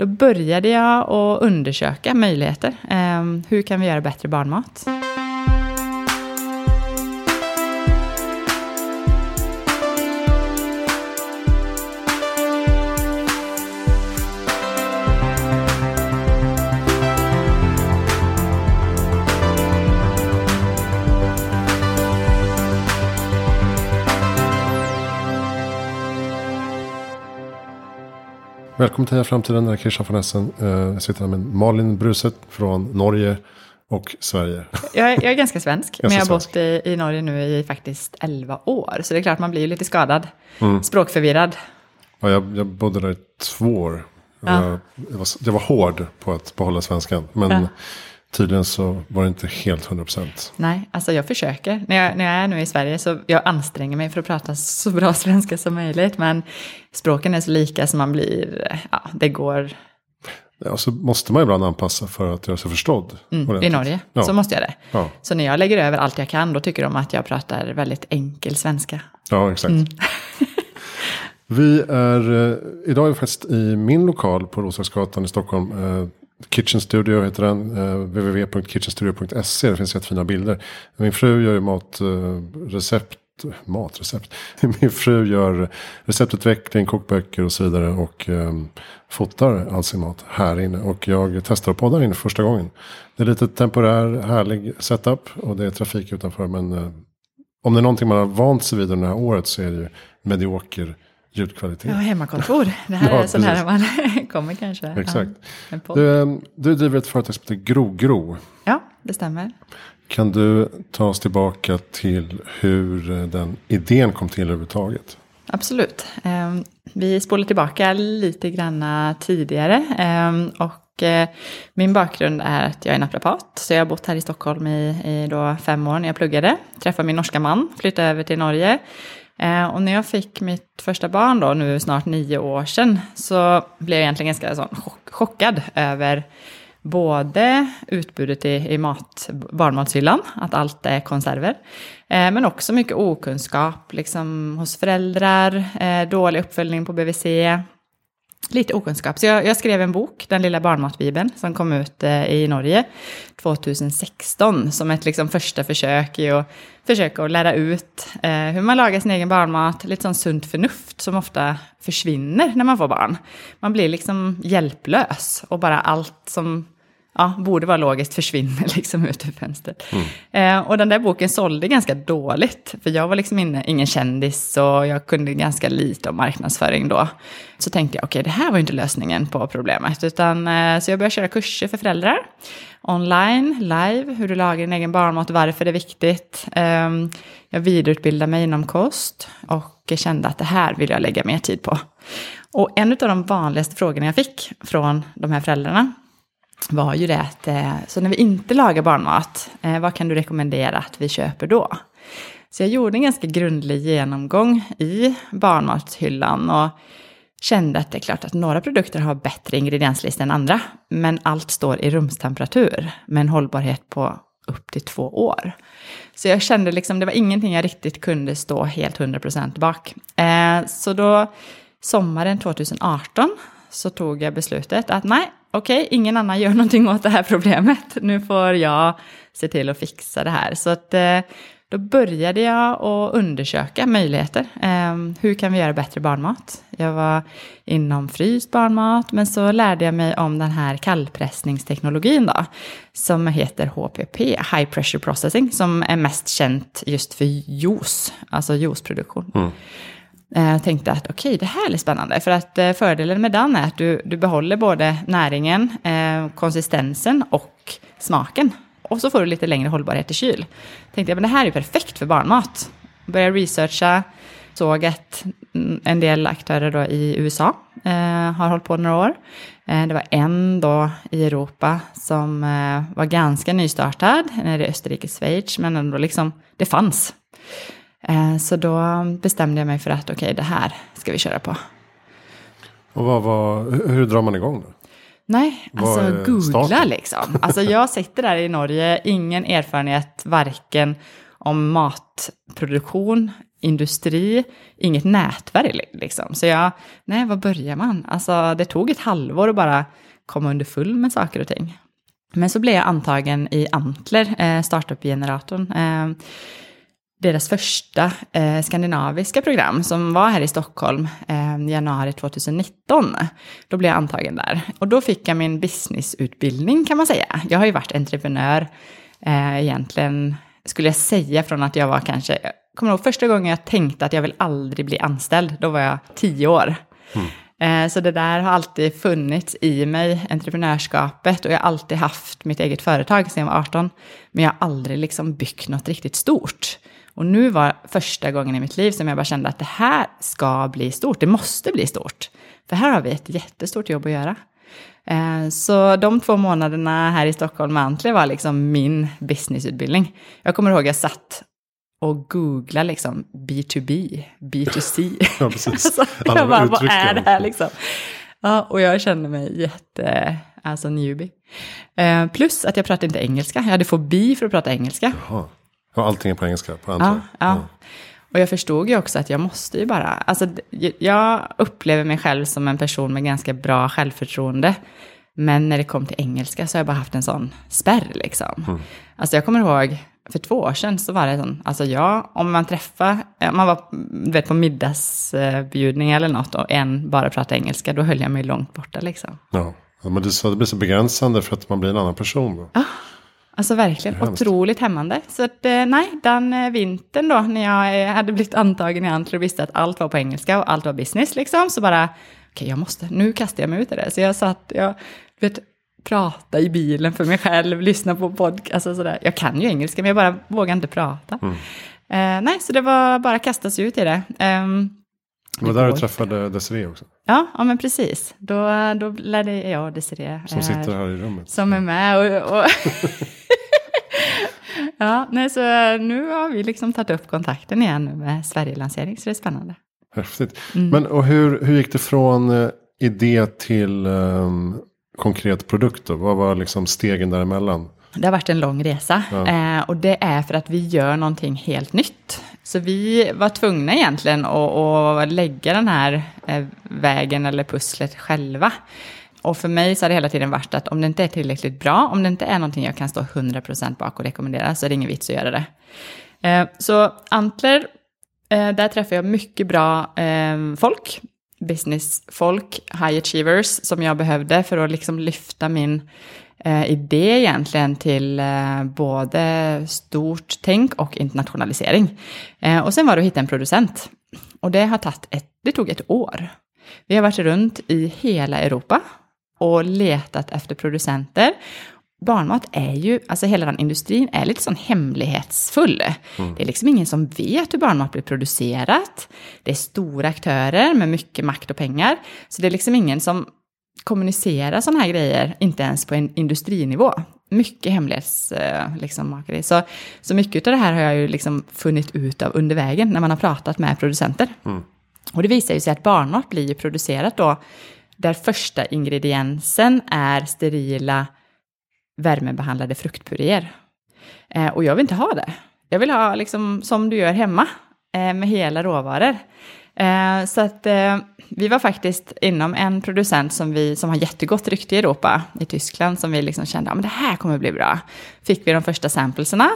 Då började jag att undersöka möjligheter. Eh, hur kan vi göra bättre barnmat? Välkommen till Heja Framtiden, jag är Christian von Essen. Eh, Jag sitter här med Malin Bruset från Norge och Sverige. Jag är, jag är ganska svensk, men jag har bott i, i Norge nu i faktiskt 11 år. Så det är klart man blir ju lite skadad, Mm. språkförvirrad. Ja, jag, jag bodde där i två år. Ja. Jag, jag, var, jag var hård på att behålla svenskan. Men Ja. Tydligen så var det inte helt 100%. Nej, alltså jag försöker. När jag, när jag är nu i Sverige så jag anstränger mig för att prata så bra svenska som möjligt. Men språken är så lika så man blir, ja, det går Ja, så måste man ibland anpassa för att göra sig förstådd. mm, i. Norge. Ja. Så måste jag det. Ja, Så när jag lägger över allt jag kan, då tycker de att jag pratar väldigt enkel svenska. ja exakt. Mm. vi är, eh, idag är vi faktiskt i min lokal på Roslagsgatan i Stockholm. Kitchen Studio heter den. Eh, www.kitchenstudio.se. Det finns jättefina bilder. Min fru gör ju matrecept. Eh, matrecept. Min fru gör receptutveckling, kokböcker och så vidare. Och eh, fotar all sin mat här inne. Och jag testar att podda här inne för första gången. Det är lite temporär, härlig setup. Och det är trafik utanför. Men eh, om det är någonting man har vant sig vid under det här året så är det ju medioker ljudkvalitet. Ja, hemmakontor. Det här Ja, är sån här man kommer kanske. Exakt. Ja. Du, eh, du driver ett företag som heter GroGro. ja, det stämmer. Kan du ta oss tillbaka till hur eh, den idén kom till överhuvudtaget? Absolut. Ehm, Vi spolar tillbaka lite granna tidigare. Ehm, Och eh, min bakgrund är att jag är naprapat. Så jag har bott här i Stockholm i, i då fem år när jag pluggade. Träffade min norska man, flyttade över till Norge. Eh, Och när jag fick mitt första barn då, nu snart nio år sedan, så blev jag egentligen ganska sån chock, chockad över både utbudet i, i mat, barnmatshyllan, att allt är konserver, eh, men också mycket okunskap liksom, hos föräldrar, eh, dålig uppföljning på BVC, lite okunskap. Så jag, jag skrev en bok, Den lilla barnmatbibeln, som kom ut eh, i Norge 2016 som ett liksom, första försök i att försöka att lära ut eh, hur man lagar sin egen barnmat, lite sånt sunt förnuft som ofta försvinner när man får barn. Man blir liksom hjälplös och bara allt som ja, borde vara logiskt försvinner liksom ut ur fönstret. Eh, och den där boken sålde ganska dåligt, för jag var liksom inne, ingen kändis och jag kunde ganska lite om marknadsföring då. Så tänkte jag, okej, det här var ju inte lösningen på problemet, utan eh, så jag började köra kurser för föräldrar. Online, live, hur du lagar din egen barnmat, varför det är viktigt. Eh, jag vidareutbildade mig inom kost och kände att det här vill jag lägga mer tid på. Och en av de vanligaste frågorna jag fick från de här föräldrarna var ju det att, eh, så när vi inte lagar barnmat, eh, vad kan du rekommendera att vi köper då? Så jag gjorde en ganska grundlig genomgång i barnmatshyllan och kände att det är klart att några produkter har bättre ingredienslista än andra, men allt står i rumstemperatur med en hållbarhet på upp till två år. Så jag kände liksom, det var ingenting jag riktigt kunde stå helt 100% bak. Eh, så då, sommaren 2018, så tog jag beslutet att nej, okej, ingen annan gör någonting åt det här problemet. Nu får jag se till att fixa det här. Så att eh, då började jag att undersöka möjligheter. Ehm, hur kan vi göra bättre barnmat? Jag var inom fryst barnmat, men så lärde jag mig om den här kallpressningsteknologin då, som heter HPP, High Pressure Processing, som är mest känt just för juice, alltså juiceproduktion. Mm. Eh, Jag tänkte att okej, det här är spännande. För att eh, fördelen med den är att du, du behåller både näringen, eh, konsistensen och smaken. Och så får du lite längre hållbarhet i kyl. Tänkte jag, men det här är ju perfekt för barnmat. Började researcha, såg att en del aktörer då i USA eh, har hållit på några år. Eh, det var en då i Europa som eh, var ganska nystartad, nere i Österrike, Schweiz, men ändå liksom, det fanns. Eh, Så då bestämde jag mig för att okej, det här ska vi köra på. Och vad, vad, hur- drar man igång då? Nej, alltså googla starten? liksom. Alltså jag sitter där i Norge, ingen erfarenhet, varken om matproduktion, industri, inget nätverk liksom. Så jag, nej, var börjar man? Alltså det tog ett halvår att bara komma under full med saker och ting. Men så blev jag antagen i Antler, eh, startup-generatorn. Eh, deras första eh, skandinaviska program som var här i Stockholm eh, januari 2019. Då blev jag antagen där. Och då fick jag min businessutbildning kan man säga. Jag har ju varit entreprenör eh, egentligen, skulle jag säga från att jag var kanske, jag kommer ihåg första gången jag tänkte att jag vill aldrig bli anställd, då var jag tio år. Mm. Eh, så det där har alltid funnits i mig, entreprenörskapet, och jag har alltid haft mitt eget företag sedan jag var 18. Men jag har aldrig liksom byggt något riktigt stort. Och nu var första gången i mitt liv som jag bara kände att det här ska bli stort, det måste bli stort. För här har vi ett jättestort jobb att göra. Eh, så de två månaderna här i Stockholm med Antler var liksom min businessutbildning. Jag kommer ihåg att jag satt och googlade liksom B2B, B2C. Ja, precis. alltså, jag bara, vad är det här liksom? Ja, och jag kände mig jätte, alltså newbie. Eh, plus att jag pratade inte engelska, jag hade fobi för att prata engelska. Jaha. Och allting är på engelska på. Ja, ja. ja. Och jag förstod ju också att jag måste ju bara, alltså jag upplever mig själv som en person med ganska bra självförtroende. Men när det kom till engelska så har jag bara haft en sån spärr liksom. Mm. Alltså jag kommer ihåg, för två år sedan så var det sån, alltså jag, om man träffade, man var vet, på middagsbjudning eller något och en bara pratade engelska, då höll jag mig långt borta liksom. Ja, men det, så det blir så begränsande för att man blir en annan person då. Ja, Alltså verkligen otroligt hämmande. Så att, eh, nej, den eh, vintern då när jag eh, hade blivit antagen i Antler och visste att allt var på engelska och allt var business liksom, så bara, okej okay, jag måste, nu kastar jag mig ut i det. Så jag satt, jag vet, prata i bilen för mig själv, lyssna på podcast, alltså sådär. Jag kan ju engelska men jag bara vågar inte prata. Mm. Uh, nej, så det var bara att kasta sig ut i det. Um, det var där du träffade Desiree också? Ja, ja men precis. Då, då lärde jag Desiree. Som sitter här i rummet. Som är med och... och ja, nej, så nu har vi liksom tagit upp kontakten igen med Sverigelansering, så det är spännande. Häftigt. Mm. Men och hur, hur gick det från uh, idé till um, konkret produkt då? Vad var liksom stegen däremellan? Det har varit en lång resa ja. eh, och det är för att vi gör någonting helt nytt. Så vi var tvungna egentligen att, att lägga den här eh, vägen eller pusslet själva. Och för mig så har det hela tiden varit att om det inte är tillräckligt bra, om det inte är någonting jag kan stå 100% bak och rekommendera, så är det ingen vits att göra det. Eh, så Antler, eh, där träffar jag mycket bra folk, businessfolk, high achievers, som jag behövde för att liksom lyfta min idé egentligen till både stort tänk och internationalisering. och sen var det att hitta en producent. Och det har tagit ett, det tog ett år. Vi har varit runt i hela Europa och letat efter producenter. Barnmat är ju, alltså hela den industrin är lite sån hemlighetsfull. Mm. Det är liksom ingen som vet hur barnmat blir producerat. Det är stora aktörer med mycket makt och pengar. Så det är liksom ingen som kommunicerar sådana här grejer, inte ens på en industrinivå. Mycket hemlighetsmakeri. Eh, liksom, så, så mycket av det här har jag ju liksom funnit ut av under vägen när man har pratat med producenter. Mm. Och det visar ju sig att barnmat blir ju producerat då där första ingrediensen är sterila värmebehandlade fruktpuréer. Eh, och jag vill inte ha det. Jag vill ha liksom som du gör hemma eh, med hela råvaror. Eh, så att eh, vi var faktiskt inom en producent som, vi, som har jättegott rykte i Europa, i Tyskland, som vi liksom kände, ja men det här kommer bli bra. Fick vi de första samplesarna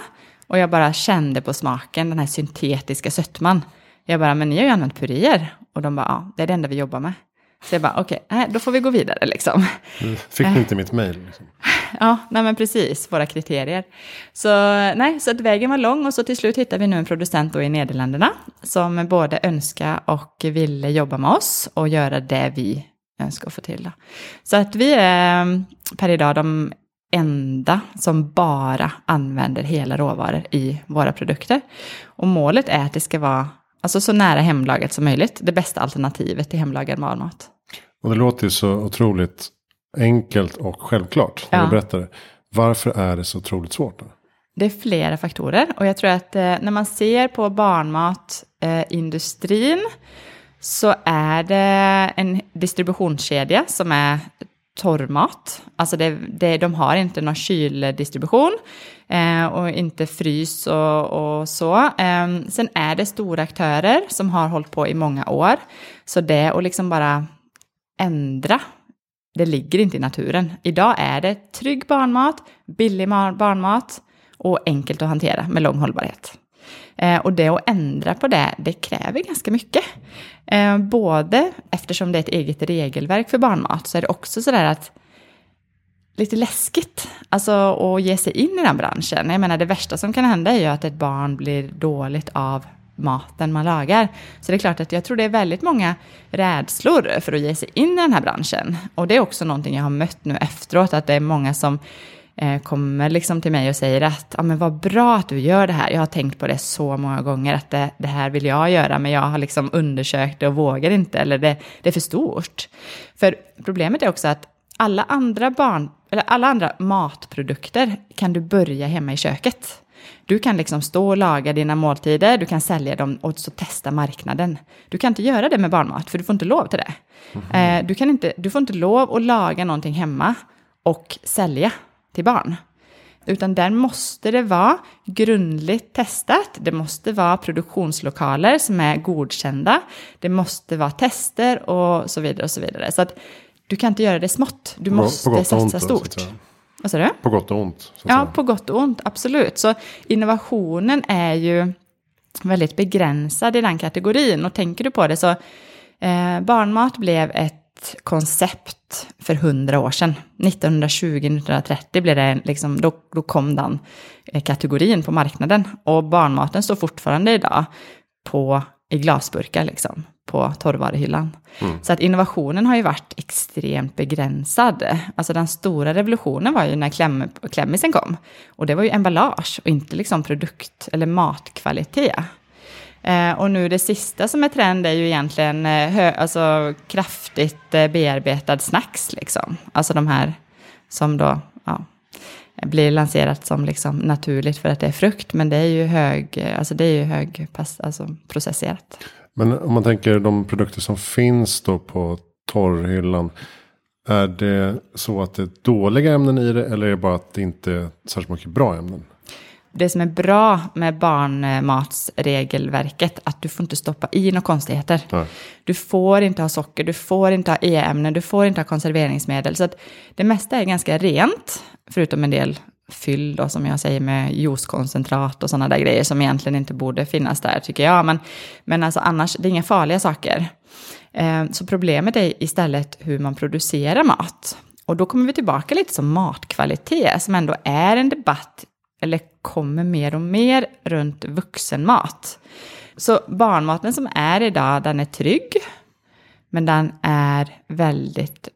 och jag bara kände på smaken den här syntetiska sötman. Jag bara, men ni har ju använt puréer. Och de bara, ja, det är det enda vi jobbar med. Så jag bara, okej, okay, då får vi gå vidare liksom. Fick ni inte mitt mejl? Liksom. Ja, nej men precis, våra kriterier. Så, nej, så att vägen var lång och så till slut hittade vi nu en producent då i Nederländerna som både önskar och ville jobba med oss och göra det vi önskar få till. Då. Så att vi är per idag de enda som bara använder hela råvaror i våra produkter. Och målet är att det ska vara alltså så nära hemlagat som möjligt, det bästa alternativet till hemlagad matmat. Och det låter ju så otroligt enkelt och självklart när ja. du berättar det. Varför är det så otroligt svårt? Då? Det är flera faktorer och jag tror att eh, när man ser på barnmatindustrin eh, så är det en distributionskedja som är torrmat. Alltså det, det, de har inte någon kyldistribution eh, och inte frys och, och så. Eh, sen är det stora aktörer som har hållit på i många år. Så det att liksom bara ändra, det ligger inte i naturen. Idag är det trygg barnmat, billig barnmat och enkelt att hantera med lång hållbarhet. Eh, och det att ändra på det, det kräver ganska mycket. Eh, både eftersom det är ett eget regelverk för barnmat, så är det också sådär att lite läskigt, alltså att ge sig in i den branschen. Jag menar det värsta som kan hända är ju att ett barn blir dåligt av maten man lagar. Så det är klart att jag tror det är väldigt många rädslor för att ge sig in i den här branschen. Och det är också någonting jag har mött nu efteråt, att det är många som eh, kommer liksom till mig och säger att ah, men vad bra att du gör det här. Jag har tänkt på det så många gånger att det, det här vill jag göra, men jag har liksom undersökt det och vågar inte, eller det, det är för stort. För problemet är också att alla andra barn, eller alla andra matprodukter kan du börja hemma i köket. Du kan liksom stå och laga dina måltider, du kan sälja dem och så testa marknaden. Du kan inte göra det med barnmat, för du får inte lov till det. Mm. Eh, du, kan inte, du får inte lov att laga någonting hemma och sälja till barn. Utan där måste det vara grundligt testat. Det måste vara produktionslokaler som är godkända. Det måste vara tester och så vidare och så vidare. Så att du kan inte göra det smått. Du måste satsa stort. Vad sa du? På gott och ont. ja, säga. på gott och ont, absolut. Så innovationen är ju väldigt begränsad i den kategorin. Och tänker du på det så, eh, barnmat blev ett koncept för hundra år sedan. 1920-1930 blev det liksom, då, då kom den eh, kategorin på marknaden. Och barnmaten står fortfarande idag på, i glasburkar, liksom, på torrvaruhyllan. Mm. Så att innovationen har ju varit extremt begränsad. Alltså den stora revolutionen var ju när kläm, klämmisen kom. Och det var ju emballage och inte liksom produkt eller matkvalitet. Eh, och nu det sista som är trend är ju egentligen eh, hö, alltså, kraftigt eh, bearbetad snacks. Liksom. Alltså de här som då ja, blir lanserat som liksom naturligt för att det är frukt. Men det är ju hög, alltså det är ju hög alltså processerat. Men om man tänker de produkter som finns då på torrhyllan. Är det så att det är dåliga ämnen i det eller är det bara att det inte är särskilt mycket bra ämnen? det som är bra med barnmatsregelverket, att du får inte stoppa i några konstigheter. Nej. Du får inte ha socker, du får inte ha e-ämnen, du får inte ha konserveringsmedel. Så det mesta är ganska rent, förutom en del fyll då, som jag säger med juicekoncentrat och sådana där grejer som egentligen inte borde finnas där, tycker jag. Men, men alltså annars, det är inga farliga saker. Eh, så problemet är istället hur man producerar mat. Och då kommer vi tillbaka lite som matkvalitet, som ändå är en debatt eller kommer mer och mer runt vuxenmat. Så barnmaten som är idag, den är trygg, men den är väldigt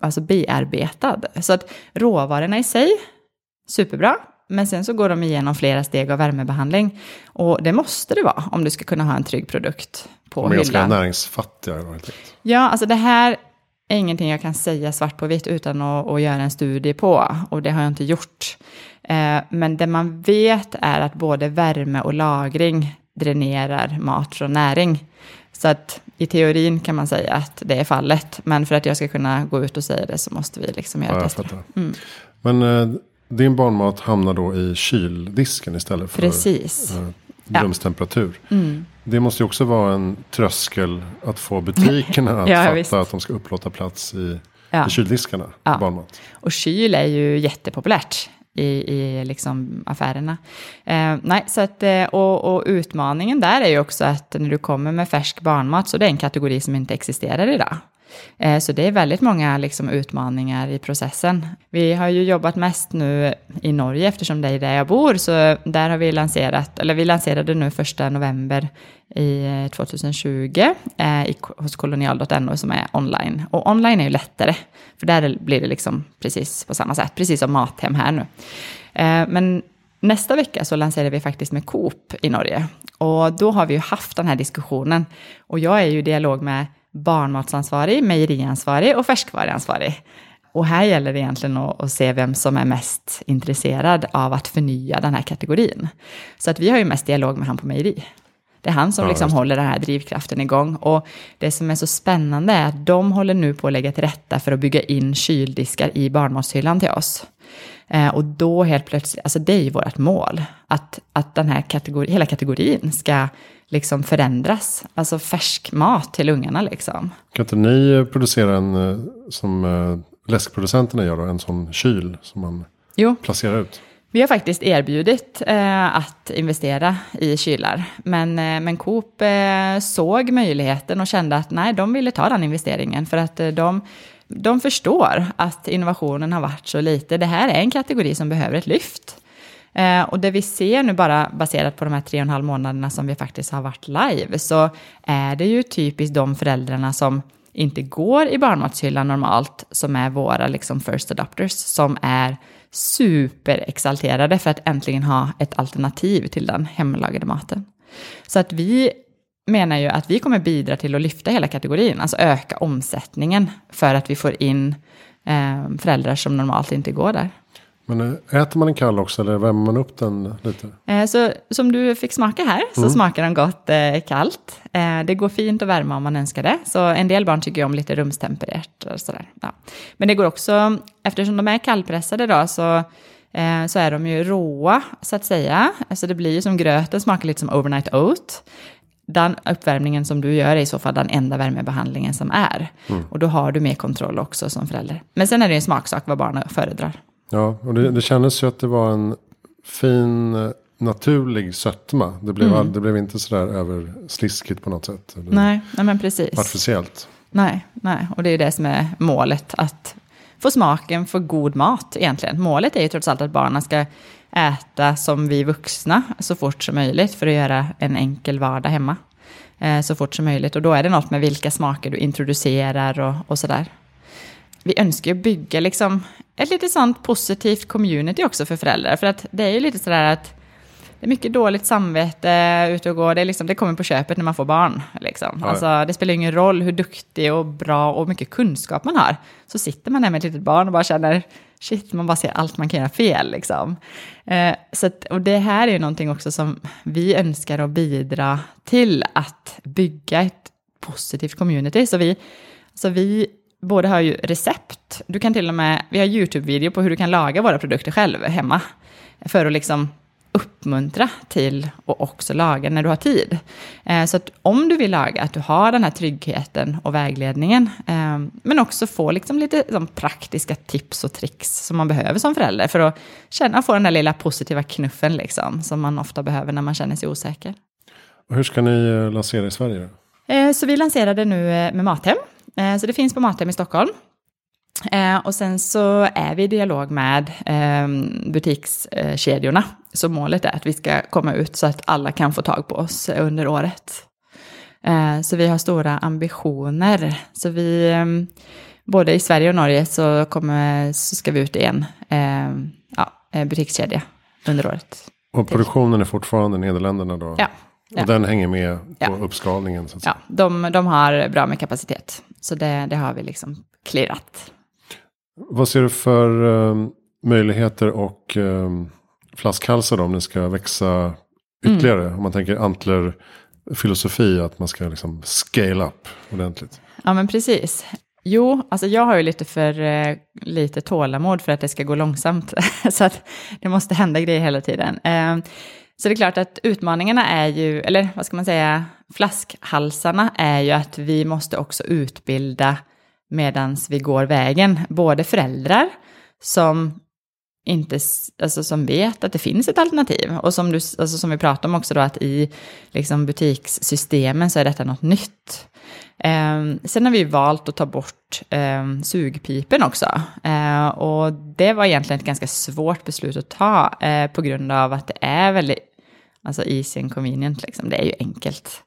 alltså bearbetad. Så att råvarorna i sig, superbra, men sen så går de igenom flera steg av värmebehandling. Och det måste det vara om du ska kunna ha en trygg produkt på hyllan. De är ganska näringsfattiga. Ja, alltså det här är ingenting jag kan säga svart på vitt utan att, att göra en studie på. Och det har jag inte gjort. Eh, men det man vet är att både värme och lagring dränerar mat från näring. Så att i teorin kan man säga att det är fallet. Men för att jag ska kunna gå ut och säga det så måste vi liksom göra ja, tester. Mm. Men eh, din barnmat hamnar då i kyldisken istället för Precis. Eh, rumstemperatur. Ja. Mm. Det måste ju också vara en tröskel att få butikerna att ja, fatta visst. att de ska upplåta plats i, ja. i kyldiskarna. Ja. Barnmat. Och kyl är ju jättepopulärt i, i liksom affärerna. Eh, nej, så att, eh, och, och, utmaningen där är ju också att när du kommer med färsk barnmat så det är en kategori som inte existerar idag. Eh, så det är väldigt många liksom, utmaningar i processen. Vi har ju jobbat mest nu i Norge eftersom det är där jag bor, så där har vi lanserat, eller vi lanserade nu första november i eh, 2020 eh, i, hos kolonial.no som är online. Och online är ju lättare, för där blir det liksom precis på samma sätt, precis som Mathem här nu. Eh, men nästa vecka så lanserar vi faktiskt med Coop i Norge. Och då har vi ju haft den här diskussionen. Och jag är ju i dialog med barnmatsansvarig, mejeriansvarig och färskvaruansvarig. Och här gäller det egentligen att, se vem som är mest intresserad av att förnya den här kategorin. Så att vi har ju mest dialog med han på mejeri. Det är han som Ja, liksom håller den här drivkraften igång. Och det som är så spännande är att de håller nu på att lägga till rätta för att bygga in kyldiskar i barnmatshyllan till oss. Eh, och då helt plötsligt, alltså det är ju vårt mål, att, att den här kategori, hela kategorin ska liksom förändras. Alltså färsk mat till ungarna liksom. Kan inte ni producera en eh, som eh, läskproducenterna gör då? En sån kyl som man Jo, placerar ut? Vi har faktiskt erbjudit eh, att investera i kylar, men, eh, men Coop eh, såg möjligheten och kände att nej, de ville ta den investeringen för att eh, de, de förstår att innovationen har varit så lite. Det här är en kategori som behöver ett lyft. Eh, och det vi ser nu bara baserat på de här tre och en halv månaderna som vi faktiskt har varit live, så är det ju typiskt de föräldrarna som inte går i barnmatshyllan normalt, som är våra liksom first adopters, som är superexalterade för att äntligen ha ett alternativ till den hemlagade maten. Så att vi menar ju att vi kommer bidra till att lyfta hela kategorin, alltså öka omsättningen för att vi får in eh, föräldrar som normalt inte går där. Men eh, äter man en kall också eller värmer man upp den lite? Eh, Så som du fick smaka här så smakar den gott eh, kallt. Eh, det går fint att värma om man önskar det. Så en del barn tycker om lite rumstempererat och sådär. Ja. Men det går också, eftersom de är kallpressade då, så, eh, så är de ju råa så att säga. Alltså det blir ju som gröten, smakar lite som overnight oat. Den uppvärmningen som du gör är i så fall den enda värmebehandlingen som är. Och då har du mer kontroll också som förälder. Men sen är det ju en smaksak vad barnen föredrar. Ja, och det, det kändes ju att det var en fin naturlig sötma. Det blev, all, det blev inte sådär översliskigt på något sätt. Nej, nej men precis. Artificiellt. Nej, nej, och det är det som är målet, att få smaken för god mat egentligen. Målet är ju trots allt att barnen ska äta som vi vuxna så fort som möjligt för att göra en enkel vardag hemma eh, så fort som möjligt. Och då är det något med vilka smaker du introducerar och, och sådär. Vi önskar ju bygga liksom ett lite sånt positivt community också för föräldrar. För att det är ju lite sådär att det är mycket dåligt samvete ute och går. Det, är liksom, det kommer på köpet när man får barn. Liksom. Ja. Alltså, det spelar ingen roll hur duktig och bra och mycket kunskap man har. Så sitter man där med ett litet barn och bara känner, shit, man bara ser allt man kan göra fel. Liksom. Eh, så att, och det här är ju någonting också som vi önskar att bidra till att bygga ett positivt community. Så vi, så vi både har ju recept, du kan till och med, vi har YouTube-video på hur du kan laga våra produkter själv hemma. För att liksom uppmuntra till att också laga när du har tid. Eh, så att om du vill laga, att du har den här tryggheten och vägledningen. Eh, men också få liksom lite praktiska tips och tricks som man behöver som förälder. För att känna, få den där lilla positiva knuffen liksom, som man ofta behöver när man känner sig osäker. Och hur ska ni eh, lansera i Sverige? Så vi lanserade nu med Mathem. Eh, Så det finns på Mathem i Stockholm. Eh, Och sen så är vi i dialog med eh, butikskedjorna. Så målet är att vi ska komma ut så att alla kan få tag på oss under året. Eh, Så vi har stora ambitioner. Så vi, eh, både i Sverige och Norge så, kommer, så ska vi ut i en eh, ja, butikskedja under året. Och produktionen är fortfarande Nederländerna då? Ja, ja. Och den hänger med på Ja. uppskalningen? Så att säga. Ja, de, de har bra med kapacitet. Så det, det har vi liksom clearat. Vad ser du för eh, möjligheter och eh, flaskhalsar om det ska växa ytterligare? Om man tänker antlerfilosofi, att man ska liksom scale up ordentligt. Ja, men precis. Jo, alltså jag har ju lite för eh, lite tålamod för att det ska gå långsamt. så att det måste hända grejer hela tiden. Eh, så det är klart att utmaningarna är ju, eller vad ska man säga, flaskhalsarna är ju att vi måste också utbilda medan vi går vägen. Både föräldrar som inte, alltså som vet att det finns ett alternativ. Och som, du, alltså som vi pratade om också då, att i liksom butikssystemen så är detta något nytt. Eh, sen har vi valt att ta bort eh, sugpipen också. Eh, och det var egentligen ett ganska svårt beslut att ta eh, på grund av att det är väldigt Alltså easy and convenient, liksom. det är ju enkelt.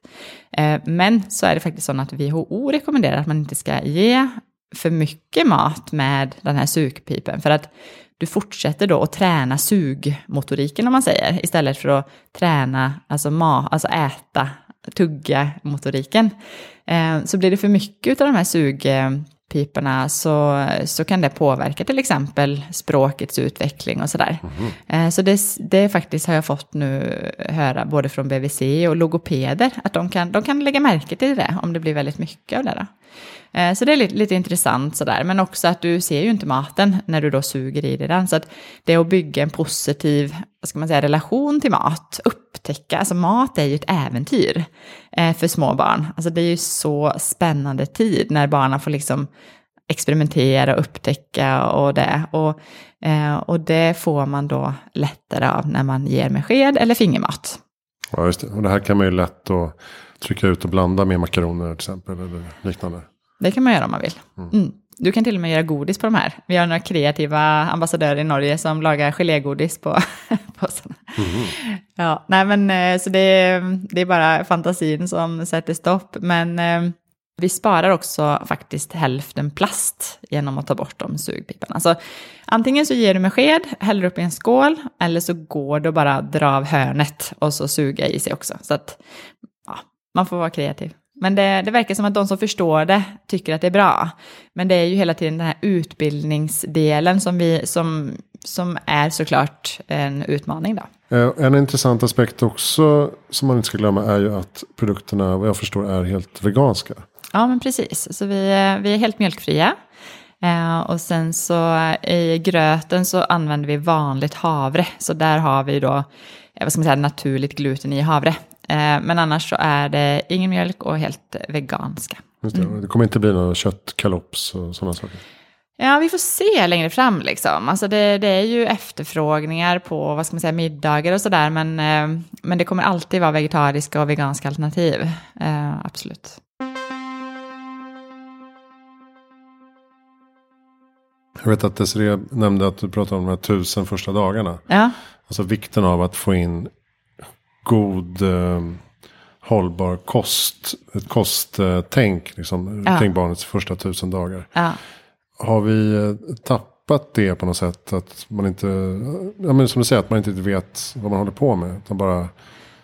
Eh, men så är det faktiskt så att WHO rekommenderar att man inte ska ge för mycket mat med den här sugpipen. För att du fortsätter då att träna sugmotoriken om man säger, istället för att träna, alltså, ma, alltså äta, tugga motoriken. Eh, så blir det för mycket av de här sug, sugpiporna så, så kan det påverka till exempel språkets utveckling och sådär. Mm. Så det, det faktiskt har jag fått nu höra både från BVC och logopeder, att de kan, de kan lägga märke till det om det blir väldigt mycket av det. Då. Eh, så det är lite, lite intressant sådär, men också att du ser ju inte maten när du då suger i dig den. Så att det är att bygga en positiv, vad ska man säga, relation till mat, upptäcka, alltså mat är ju ett äventyr eh, för små barn. Alltså det är ju så spännande tid när barnen får liksom experimentera och upptäcka och det. Och, eh, och det får man då lättare av när man ger med sked eller fingermat. Ja, just det. Och det här kan man ju lätt att trycka ut och blanda med makaroner till exempel eller liknande. Det kan man göra om man vill. Mm. Mm. Du kan till och med göra godis på de här. Vi har några kreativa ambassadörer i Norge som lagar gelégodis på påsarna. Mm. Ja, nej men eh, så det är, det är bara fantasin som sätter stopp. Men eh, vi sparar också faktiskt hälften plast genom att ta bort de sugpiporna. Så antingen så ger du med sked, häller upp i en skål, eller så går det bara dra av hörnet och så suga i sig också. Så att man får vara kreativ. Men det, det, verkar som att de som förstår det tycker att det är bra. Men det är ju hela tiden den här utbildningsdelen som, vi, som, som är såklart en utmaning. Då. Eh, en intressant aspekt också som man inte ska glömma är ju att produkterna, vad jag förstår, är helt veganska. Ja, men precis. Så vi, vi är helt mjölkfria. Eh, och sen så i gröten så använder vi vanligt havre. Så där har vi då, eh, vad ska man säga, naturligt gluten i havre. Eh, men annars så är det ingen mjölk och helt veganska. Mm. det kommer inte bli några köttkalops och sådana saker. Ja, vi får se längre fram liksom. Alltså det, det, är ju efterfrågningar på vad ska man säga, middagar och sådär. Men, eh, men det kommer alltid vara vegetariska och veganska alternativ. Eh, absolut. Jag vet att Desiree nämnde att du pratade om de här tusen första dagarna. Ja. Alltså vikten av att få in god eh, hållbar kost. Ett kosttänk liksom, ja. kring barnets första tusen dagar. Ja. Har vi eh, tappat det på något sätt? Att man inte, ja, men som du säger, att man inte vet vad man håller på med. Utan bara,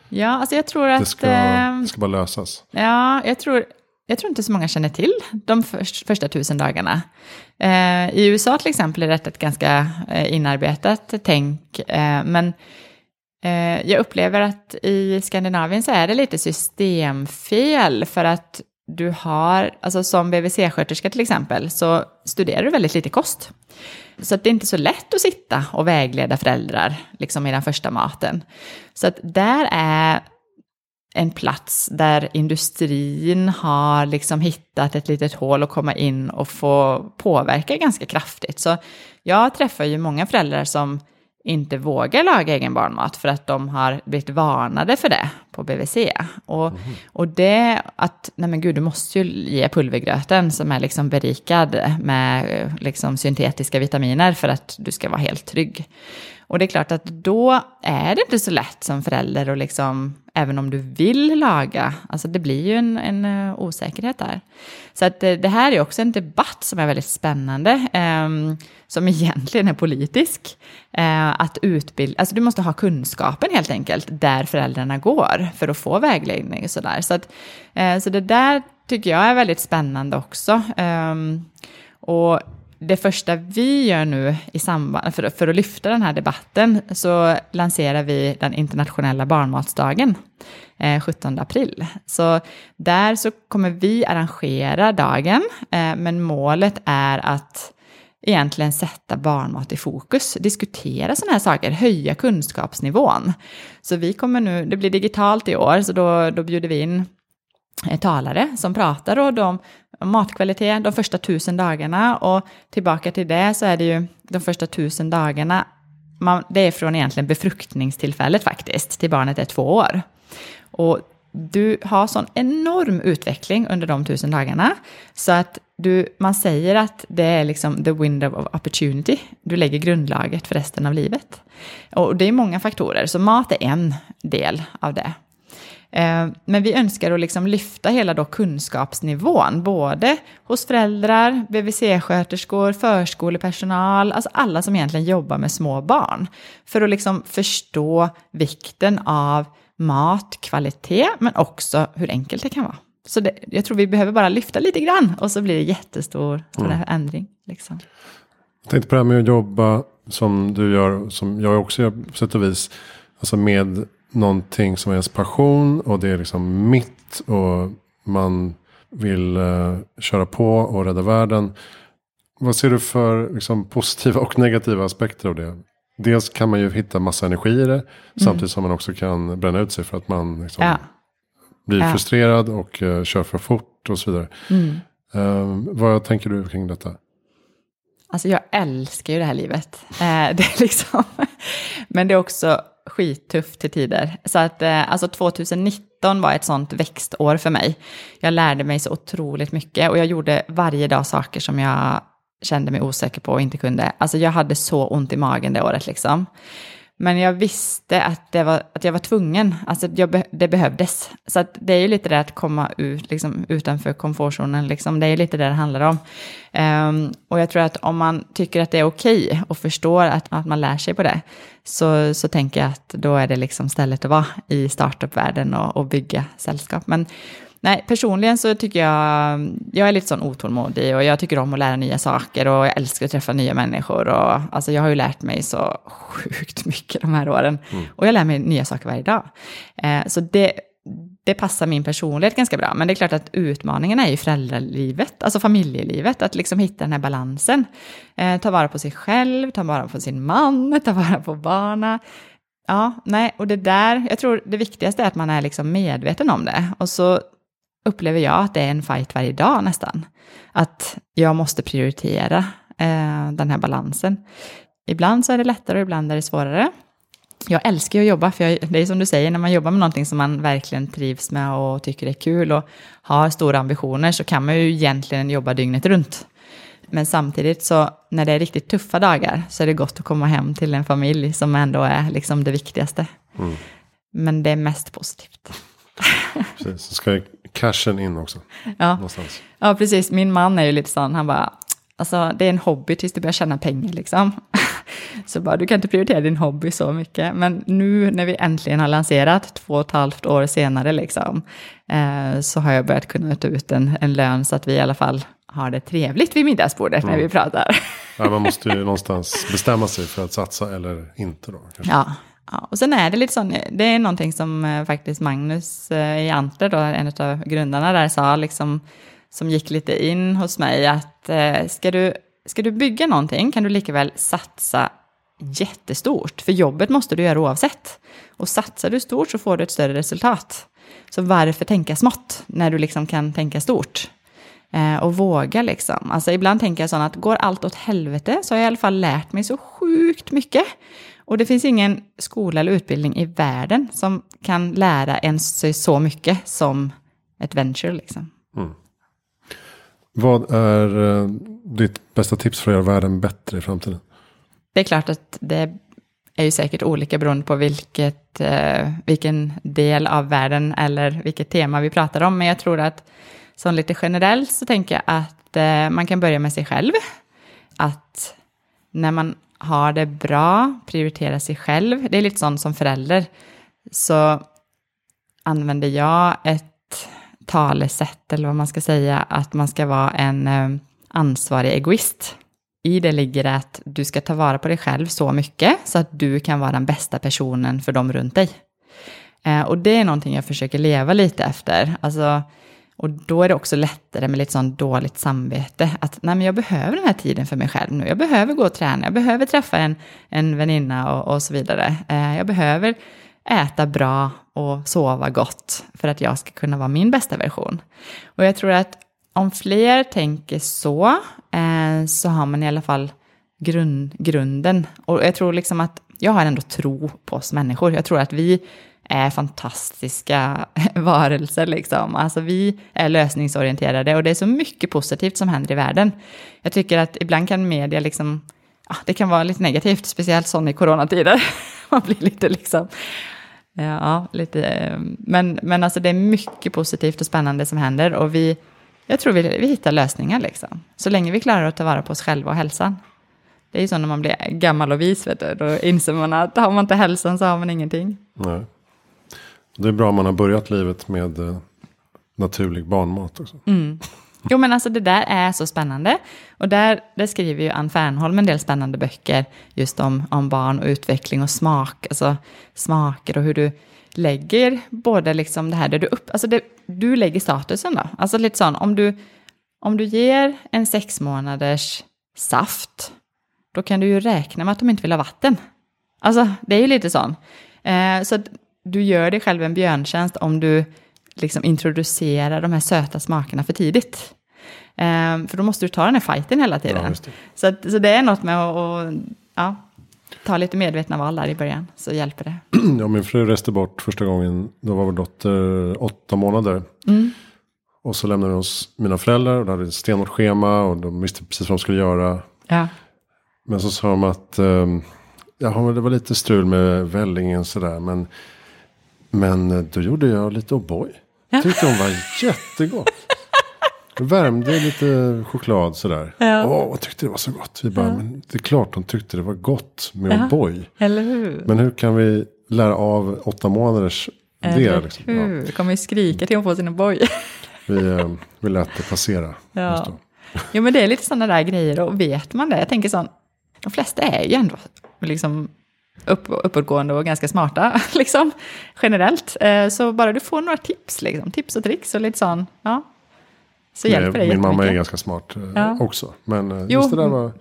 ja, alltså jag tror att... Det ska, eh, det ska bara lösas. Ja, jag tror... Jag tror inte så många känner till de först, första tusen dagarna. Eh, I USA till exempel är detta ett ganska eh, inarbetat tänk. Eh, men Eh, Eh, jag upplever att i Skandinavien så är det lite systemfel för att du har, alltså som BVC-sköterska till exempel, så studerar du väldigt lite kost. Så att det är inte så lätt att sitta och vägleda föräldrar liksom i den första maten. Så att där är en plats där industrin har liksom hittat ett litet hål att komma in och få påverka ganska kraftigt. Så jag träffar ju många föräldrar som inte vågar laga egen barnmat för att de har blivit varnade för det på BVC. Och, mm. och det att, nej men gud, du måste ju ge pulvergröten som är liksom berikad med liksom syntetiska vitaminer för att du ska vara helt trygg. Och det är klart att då är det inte så lätt som förälder och liksom, även om du vill laga, alltså det blir ju en, en eh, osäkerhet där. Så att eh, det, här är också en debatt som är väldigt spännande, eh, som egentligen är politisk. Eh, att utbilda, alltså du måste ha kunskapen helt enkelt, där föräldrarna går, för att få vägledning och sådär. Så, att, eh, så det där tycker jag är väldigt spännande också. Ehm, och det första vi gör nu i samband, för, för, att lyfta den här debatten så lanserar vi den internationella barnmatsdagen eh, 17 april. Så där så kommer vi arrangera dagen, eh, men målet är att egentligen sätta barnmat i fokus, diskutera sådana här saker, höja kunskapsnivån. Så vi kommer nu, det blir digitalt i år, så då, då bjuder vi in Eh, talare som pratar och om matkvalitet de första tusen dagarna och tillbaka till det så är det ju de första tusen dagarna, man, det är från egentligen befruktningstillfället faktiskt, till barnet är två år. Och du har sån enorm utveckling under de tusen dagarna så att du, man säger att det är liksom the window of opportunity. Du lägger grundlaget för resten av livet. Och det är många faktorer, så mat är en del av det. Eh, men vi önskar att liksom lyfta hela då kunskapsnivån, både hos föräldrar, BVC-sköterskor, förskolepersonal, alltså alla som egentligen jobbar med små barn. För att liksom förstå vikten av mat, kvalitet, men också hur enkelt det kan vara. så det, jag tror vi behöver bara lyfta lite grann och så blir det jättestor mm. ändring. Liksom. Jag tänkte på det här med att jobba som du gör, som jag också gör på sätt och vis. Alltså med någonting som är ens passion och det är liksom mitt och man vill uh, köra på och rädda världen. Vad ser du för liksom, positiva och negativa aspekter av det? Dels kan man ju hitta massa energi i det. Mm. Samtidigt som man också kan bränna ut sig för att man liksom, ja. blir ja. frustrerad och uh, kör för fort och så vidare. Mm. Uh, vad tänker du kring detta? Alltså jag älskar ju det här livet. Eh, det är liksom, men det är också skittufft till tider. Så att eh, alltså 2019 var ett sånt växtår för mig. Jag lärde mig så otroligt mycket och jag gjorde varje dag saker som jag kände mig osäker på och inte kunde. Alltså jag hade så ont i magen det året liksom. Men jag visste att, det var, att jag var tvungen, alltså jag, det behövdes. Så att det är ju lite det att komma ut, liksom, utanför komfortzonen, liksom. det är ju lite det det handlar om. Um, och jag tror att om man tycker att det är okej okay och förstår att, att man lär sig på det, så, så tänker jag att då är det liksom stället att vara i startupvärlden och, och bygga sällskap. Men Nej, personligen så tycker jag, jag är lite sån otålmodig och jag tycker om att lära nya saker och jag älskar att träffa nya människor och alltså jag har ju lärt mig så sjukt mycket de här åren mm. och jag lär mig nya saker varje dag. Eh, så det, det passar min personlighet ganska bra, men det är klart att utmaningen är ju föräldralivet, alltså familjelivet, att liksom hitta den här balansen. Eh, ta vara på sig själv, ta vara på sin man, ta vara på barna. Ja, nej, och det där, jag tror det viktigaste är att man är liksom medveten om det. Och så upplever jag att det är en fight varje dag nästan. Att jag måste prioritera eh, den här balansen. Ibland så är det lättare och ibland är det svårare. Jag älskar att jobba, för jag, det är som du säger, när man jobbar med någonting som man verkligen trivs med och tycker är kul och har stora ambitioner så kan man ju egentligen jobba dygnet runt. Men samtidigt så när det är riktigt tuffa dagar så är det gott att komma hem till en familj som ändå är liksom det viktigaste. Mm. Men det är mest positivt. Precis, så ska cashen in också. Ja. Någonstans. ja, precis. Min man är ju lite sån, han bara, alltså det är en hobby tills du börjar tjäna pengar liksom. Så bara, du kan inte prioritera din hobby så mycket. Men nu när vi äntligen har lanserat, två och ett halvt år senare, liksom, eh, så har jag börjat kunna ta ut en, en lön så att vi i alla fall har det trevligt vid middagsbordet mm. när vi pratar. Ja, man måste ju någonstans bestämma sig för att satsa eller inte då. Kanske. Ja, Ja, och sen är det lite så, det är någonting som eh, faktiskt Magnus eh, i Antler, då, en av grundarna där, sa, liksom, som gick lite in hos mig, att eh, ska, du, ska du bygga någonting kan du lika väl satsa jättestort, för jobbet måste du göra oavsett. Och satsar du stort så får du ett större resultat. Så varför tänka smått när du liksom kan tänka stort? Och våga liksom. Alltså ibland tänker jag så att går allt åt helvete så har jag i alla fall lärt mig så sjukt mycket. Och det finns ingen skola eller utbildning i världen som kan lära en sig så mycket som ett venture. Liksom. Mm. Vad är uh, ditt bästa tips för att göra världen bättre i framtiden? Det är klart att det är ju säkert olika beroende på vilket, uh, vilken del av världen eller vilket tema vi pratar om. Men jag tror att som lite generellt så tänker jag att uh, man kan börja med sig själv. Att när man har det bra, prioritera sig själv. Det är lite sånt som förälder. Så använder jag ett talesätt, eller vad man ska säga, att man ska vara en eh, ansvarig egoist. I det ligger att du ska ta vara på dig själv så mycket så att du kan vara den bästa personen för dem runt dig. Eh, och det är någonting jag försöker leva lite efter. Alltså, och då är det också lättare med lite sånt dåligt samvete. Att nej, men jag behöver den här tiden för mig själv nu. Jag behöver gå och träna, jag behöver träffa en, en väninna och, och så vidare. Eh, jag behöver äta bra och sova gott för att jag ska kunna vara min bästa version. Och jag tror att om fler tänker så, eh, så har man i alla fall grund, grunden. Och jag tror liksom att jag har ändå tro på oss människor. Jag tror att vi är fantastiska varelser. Liksom. Alltså vi är lösningsorienterade och det är så mycket positivt som händer i världen. Jag tycker att ibland kan media liksom, ja, det kan vara lite negativt, speciellt sån i coronatider. Man blir lite liksom, ja, lite, men, men alltså det är mycket positivt och spännande som händer och vi, jag tror vi, vi hittar lösningar liksom. Så länge vi klarar att ta vara på oss själva och hälsan. Det är ju så när man blir gammal och vis, vet du, då inser man att har man inte hälsan så har man ingenting. Nej. Det är bra om man har börjat livet med, eh, naturlig barnmat också. Mm. Jo men alltså det där är så spännande. Och där, där skriver ju Ann Fernholm en del spännande böcker just om, om barn och utveckling och smak. Alltså smaker och hur du lägger både liksom det här där du upp, alltså det, du lägger statusen då. Alltså lite sån, om du, om du ger en sex månaders saft, då kan du ju räkna med att de inte vill ha vatten. Alltså det är ju lite sån. Eh, så du gör dig själv en björntjänst om du liksom introducerar de här söta smakerna för tidigt. Eh, för då måste du ta den här fighten hela tiden. Ja, det. Så, att, så det är något med att och, ja, ta lite medvetna val där i början, så hjälper det. Ja, min fru reste bort första gången. Då var vår dotter åtta månader. Och så lämnade vi hos mina föräldrar. Och de hade ett stenhårt schema. Och de visste precis vad de skulle göra. Ja, Men så sa de att um, ja, det var lite strul med vällingen sådär. Men, men eh, då gjorde jag lite O'boy. Ja. Tyckte hon var jättegott. Värmde lite choklad sådär. Ja. Åh, och tyckte det var så gott. Vi bara, men det är klart hon tyckte det var gott med Ja. O'boy. eller hur? Men hur kan vi lära av åtta månaders det? eller Liksom? Ja, hur? Kommer ju skrika till hon får sin boj. vi, eh, vi lät det passera. Ja. Jo, men det är lite sådana där grejer och vet man det, jag tänker sån, de flesta är ju ändå liksom upp, uppåtgående och ganska smarta, liksom, generellt. Eh, Så bara du får några tips, liksom, tips och tricks och lite sån, ja, så hjälper det Min mamma är ganska smart eh, Ja. också. Men eh, Jo. just det där var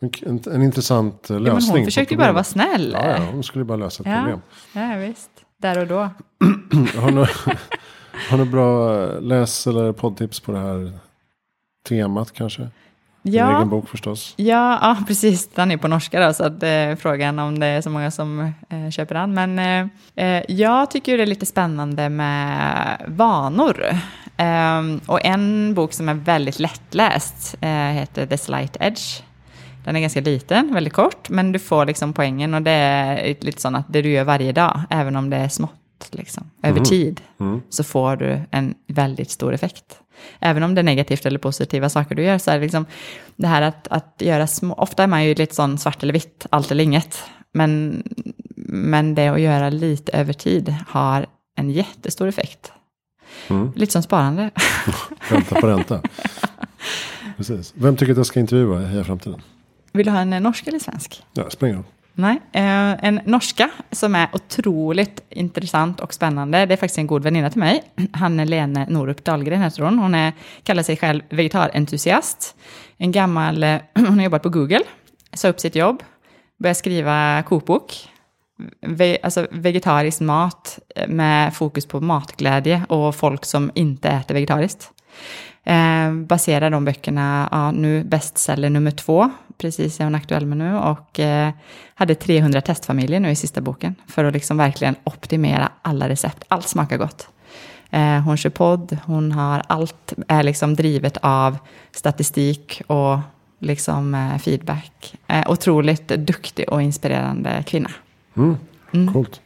en, en, en intressant eh, Ja, lösning. men hon försökte ju bara vara snäll. Ja, ja, hon skulle bara lösa ett ja, problem. ja, visst. Där och då. Har du, har du bra läs eller poddtips på det här temat kanske? Ja, egen bok förstås. Ja, ja, precis. Den är på norska då, så att, eh, frågan om det är så många som eh, köper den. Men eh, eh, jag tycker det är lite spännande med vanor. Ehm, och en bok som är väldigt lättläst eh, heter The Slight Edge. Den är ganska liten, väldigt kort, men du får liksom poängen och det är lite sånt att det du gör varje dag, även om det är smått, liksom, över tid, så får du en väldigt stor effekt. Även om det är negativt eller positiva saker du gör, så är det liksom det här att, att göra små, ofta är man ju lite sån svart eller vitt, allt eller inget, men, men det att göra lite över tid har en jättestor effekt. Lite som sparande. Ränta på ränta. Precis. Vem tycker att jag ska intervjua i Heja Framtiden? Vill du ha en norsk eller svensk? Ja, roll. Nej, eh, en norska som är otroligt intressant och spännande. Det är faktiskt en god väninna till mig. Hanne-Lene Norup Dahlgren heter hon. Hon är, kallar sig själv vegetarentusiast. En gammal, eh, hon har jobbat på Google, sa upp sitt jobb, började skriva kokbok. Ve, alltså vegetarisk mat med fokus på matglädje och folk som inte äter vegetariskt. Eh, baserar de böckerna, ja, nu bestseller nummer två, precis är hon aktuell med nu, och eh, hade 300 testfamiljer nu i sista boken, för att liksom verkligen optimera alla recept, allt smakar gott. Eh, hon kör podd, hon har allt, är liksom drivet av statistik och liksom eh, feedback. Eh, otroligt duktig och inspirerande kvinna. Mm. Coolt.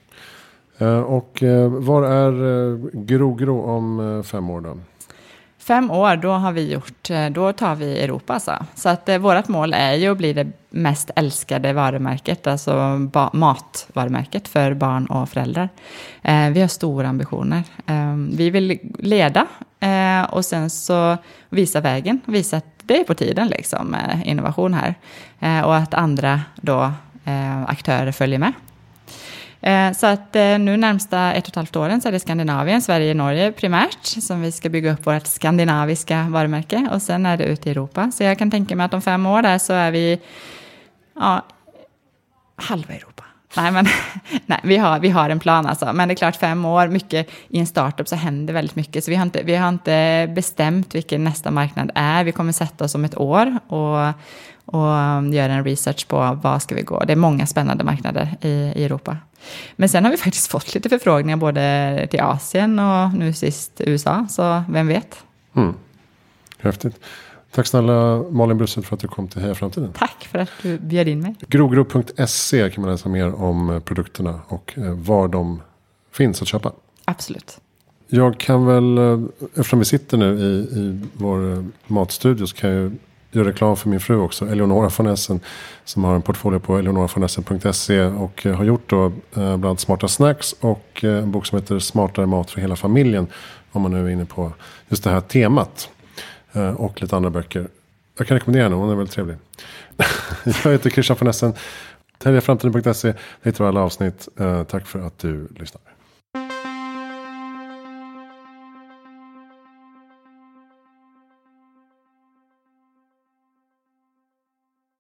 Eh, och var är eh, Gro Gro om fem år då? Fem år, då har vi gjort, eh, då tar vi Europa alltså. Så att eh, vårt mål är ju att bli det mest älskade varumärket, alltså matvarumärket för barn och föräldrar. Eh, vi har stora ambitioner. Eh, vi vill leda eh, och sen så visa vägen, visa att det är på tiden liksom med innovation här. Eh, och att andra då eh, aktörer följer med. Eh, så att eh, nu närmsta ett och ett halvt åren så är det Skandinavien, Sverige, Norge primärt som vi ska bygga upp vårt skandinaviska varumärke och sen är det ute i Europa. Så jag kan tänka mig att om fem år där så är vi ja, halva Europa. Nej, men nej, vi, har, vi har en plan alltså. Men det är klart, fem år, mycket i en startup så händer väldigt mycket. Så vi har inte, vi har inte bestämt vilken nästa marknad är. Vi kommer sätta oss om ett år och, och göra en research på vad ska vi gå. Det är många spännande marknader i, i Europa. Men sen har vi faktiskt fått lite förfrågningar både till Asien och nu sist USA. Så vem vet? Häftigt. Tack snälla Malin Brussel för att du kom till Heja Framtiden. Tack för att du bjöd in mig. Grogro.se kan man läsa mer om eh, produkterna och eh, var de finns att köpa. Absolut. Jag kan väl, eh, eftersom vi sitter nu i, i vår matstudio så kan jag Gör reklam för min fru också, Eleonora von Essen. Som har en portfolio på eleonoravonEssen.se och eh, har gjort då eh, bland annat Smarta Snacks och eh, en bok som heter Smartare mat för hela familjen. Om man nu är inne på just det här temat. Och lite andra böcker. Jag kan rekommendera henne, hon är väldigt trevlig. jag heter Christian von Essen. Täljaframtiden.se. Det hittar du alla avsnitt. Tack för att du lyssnar.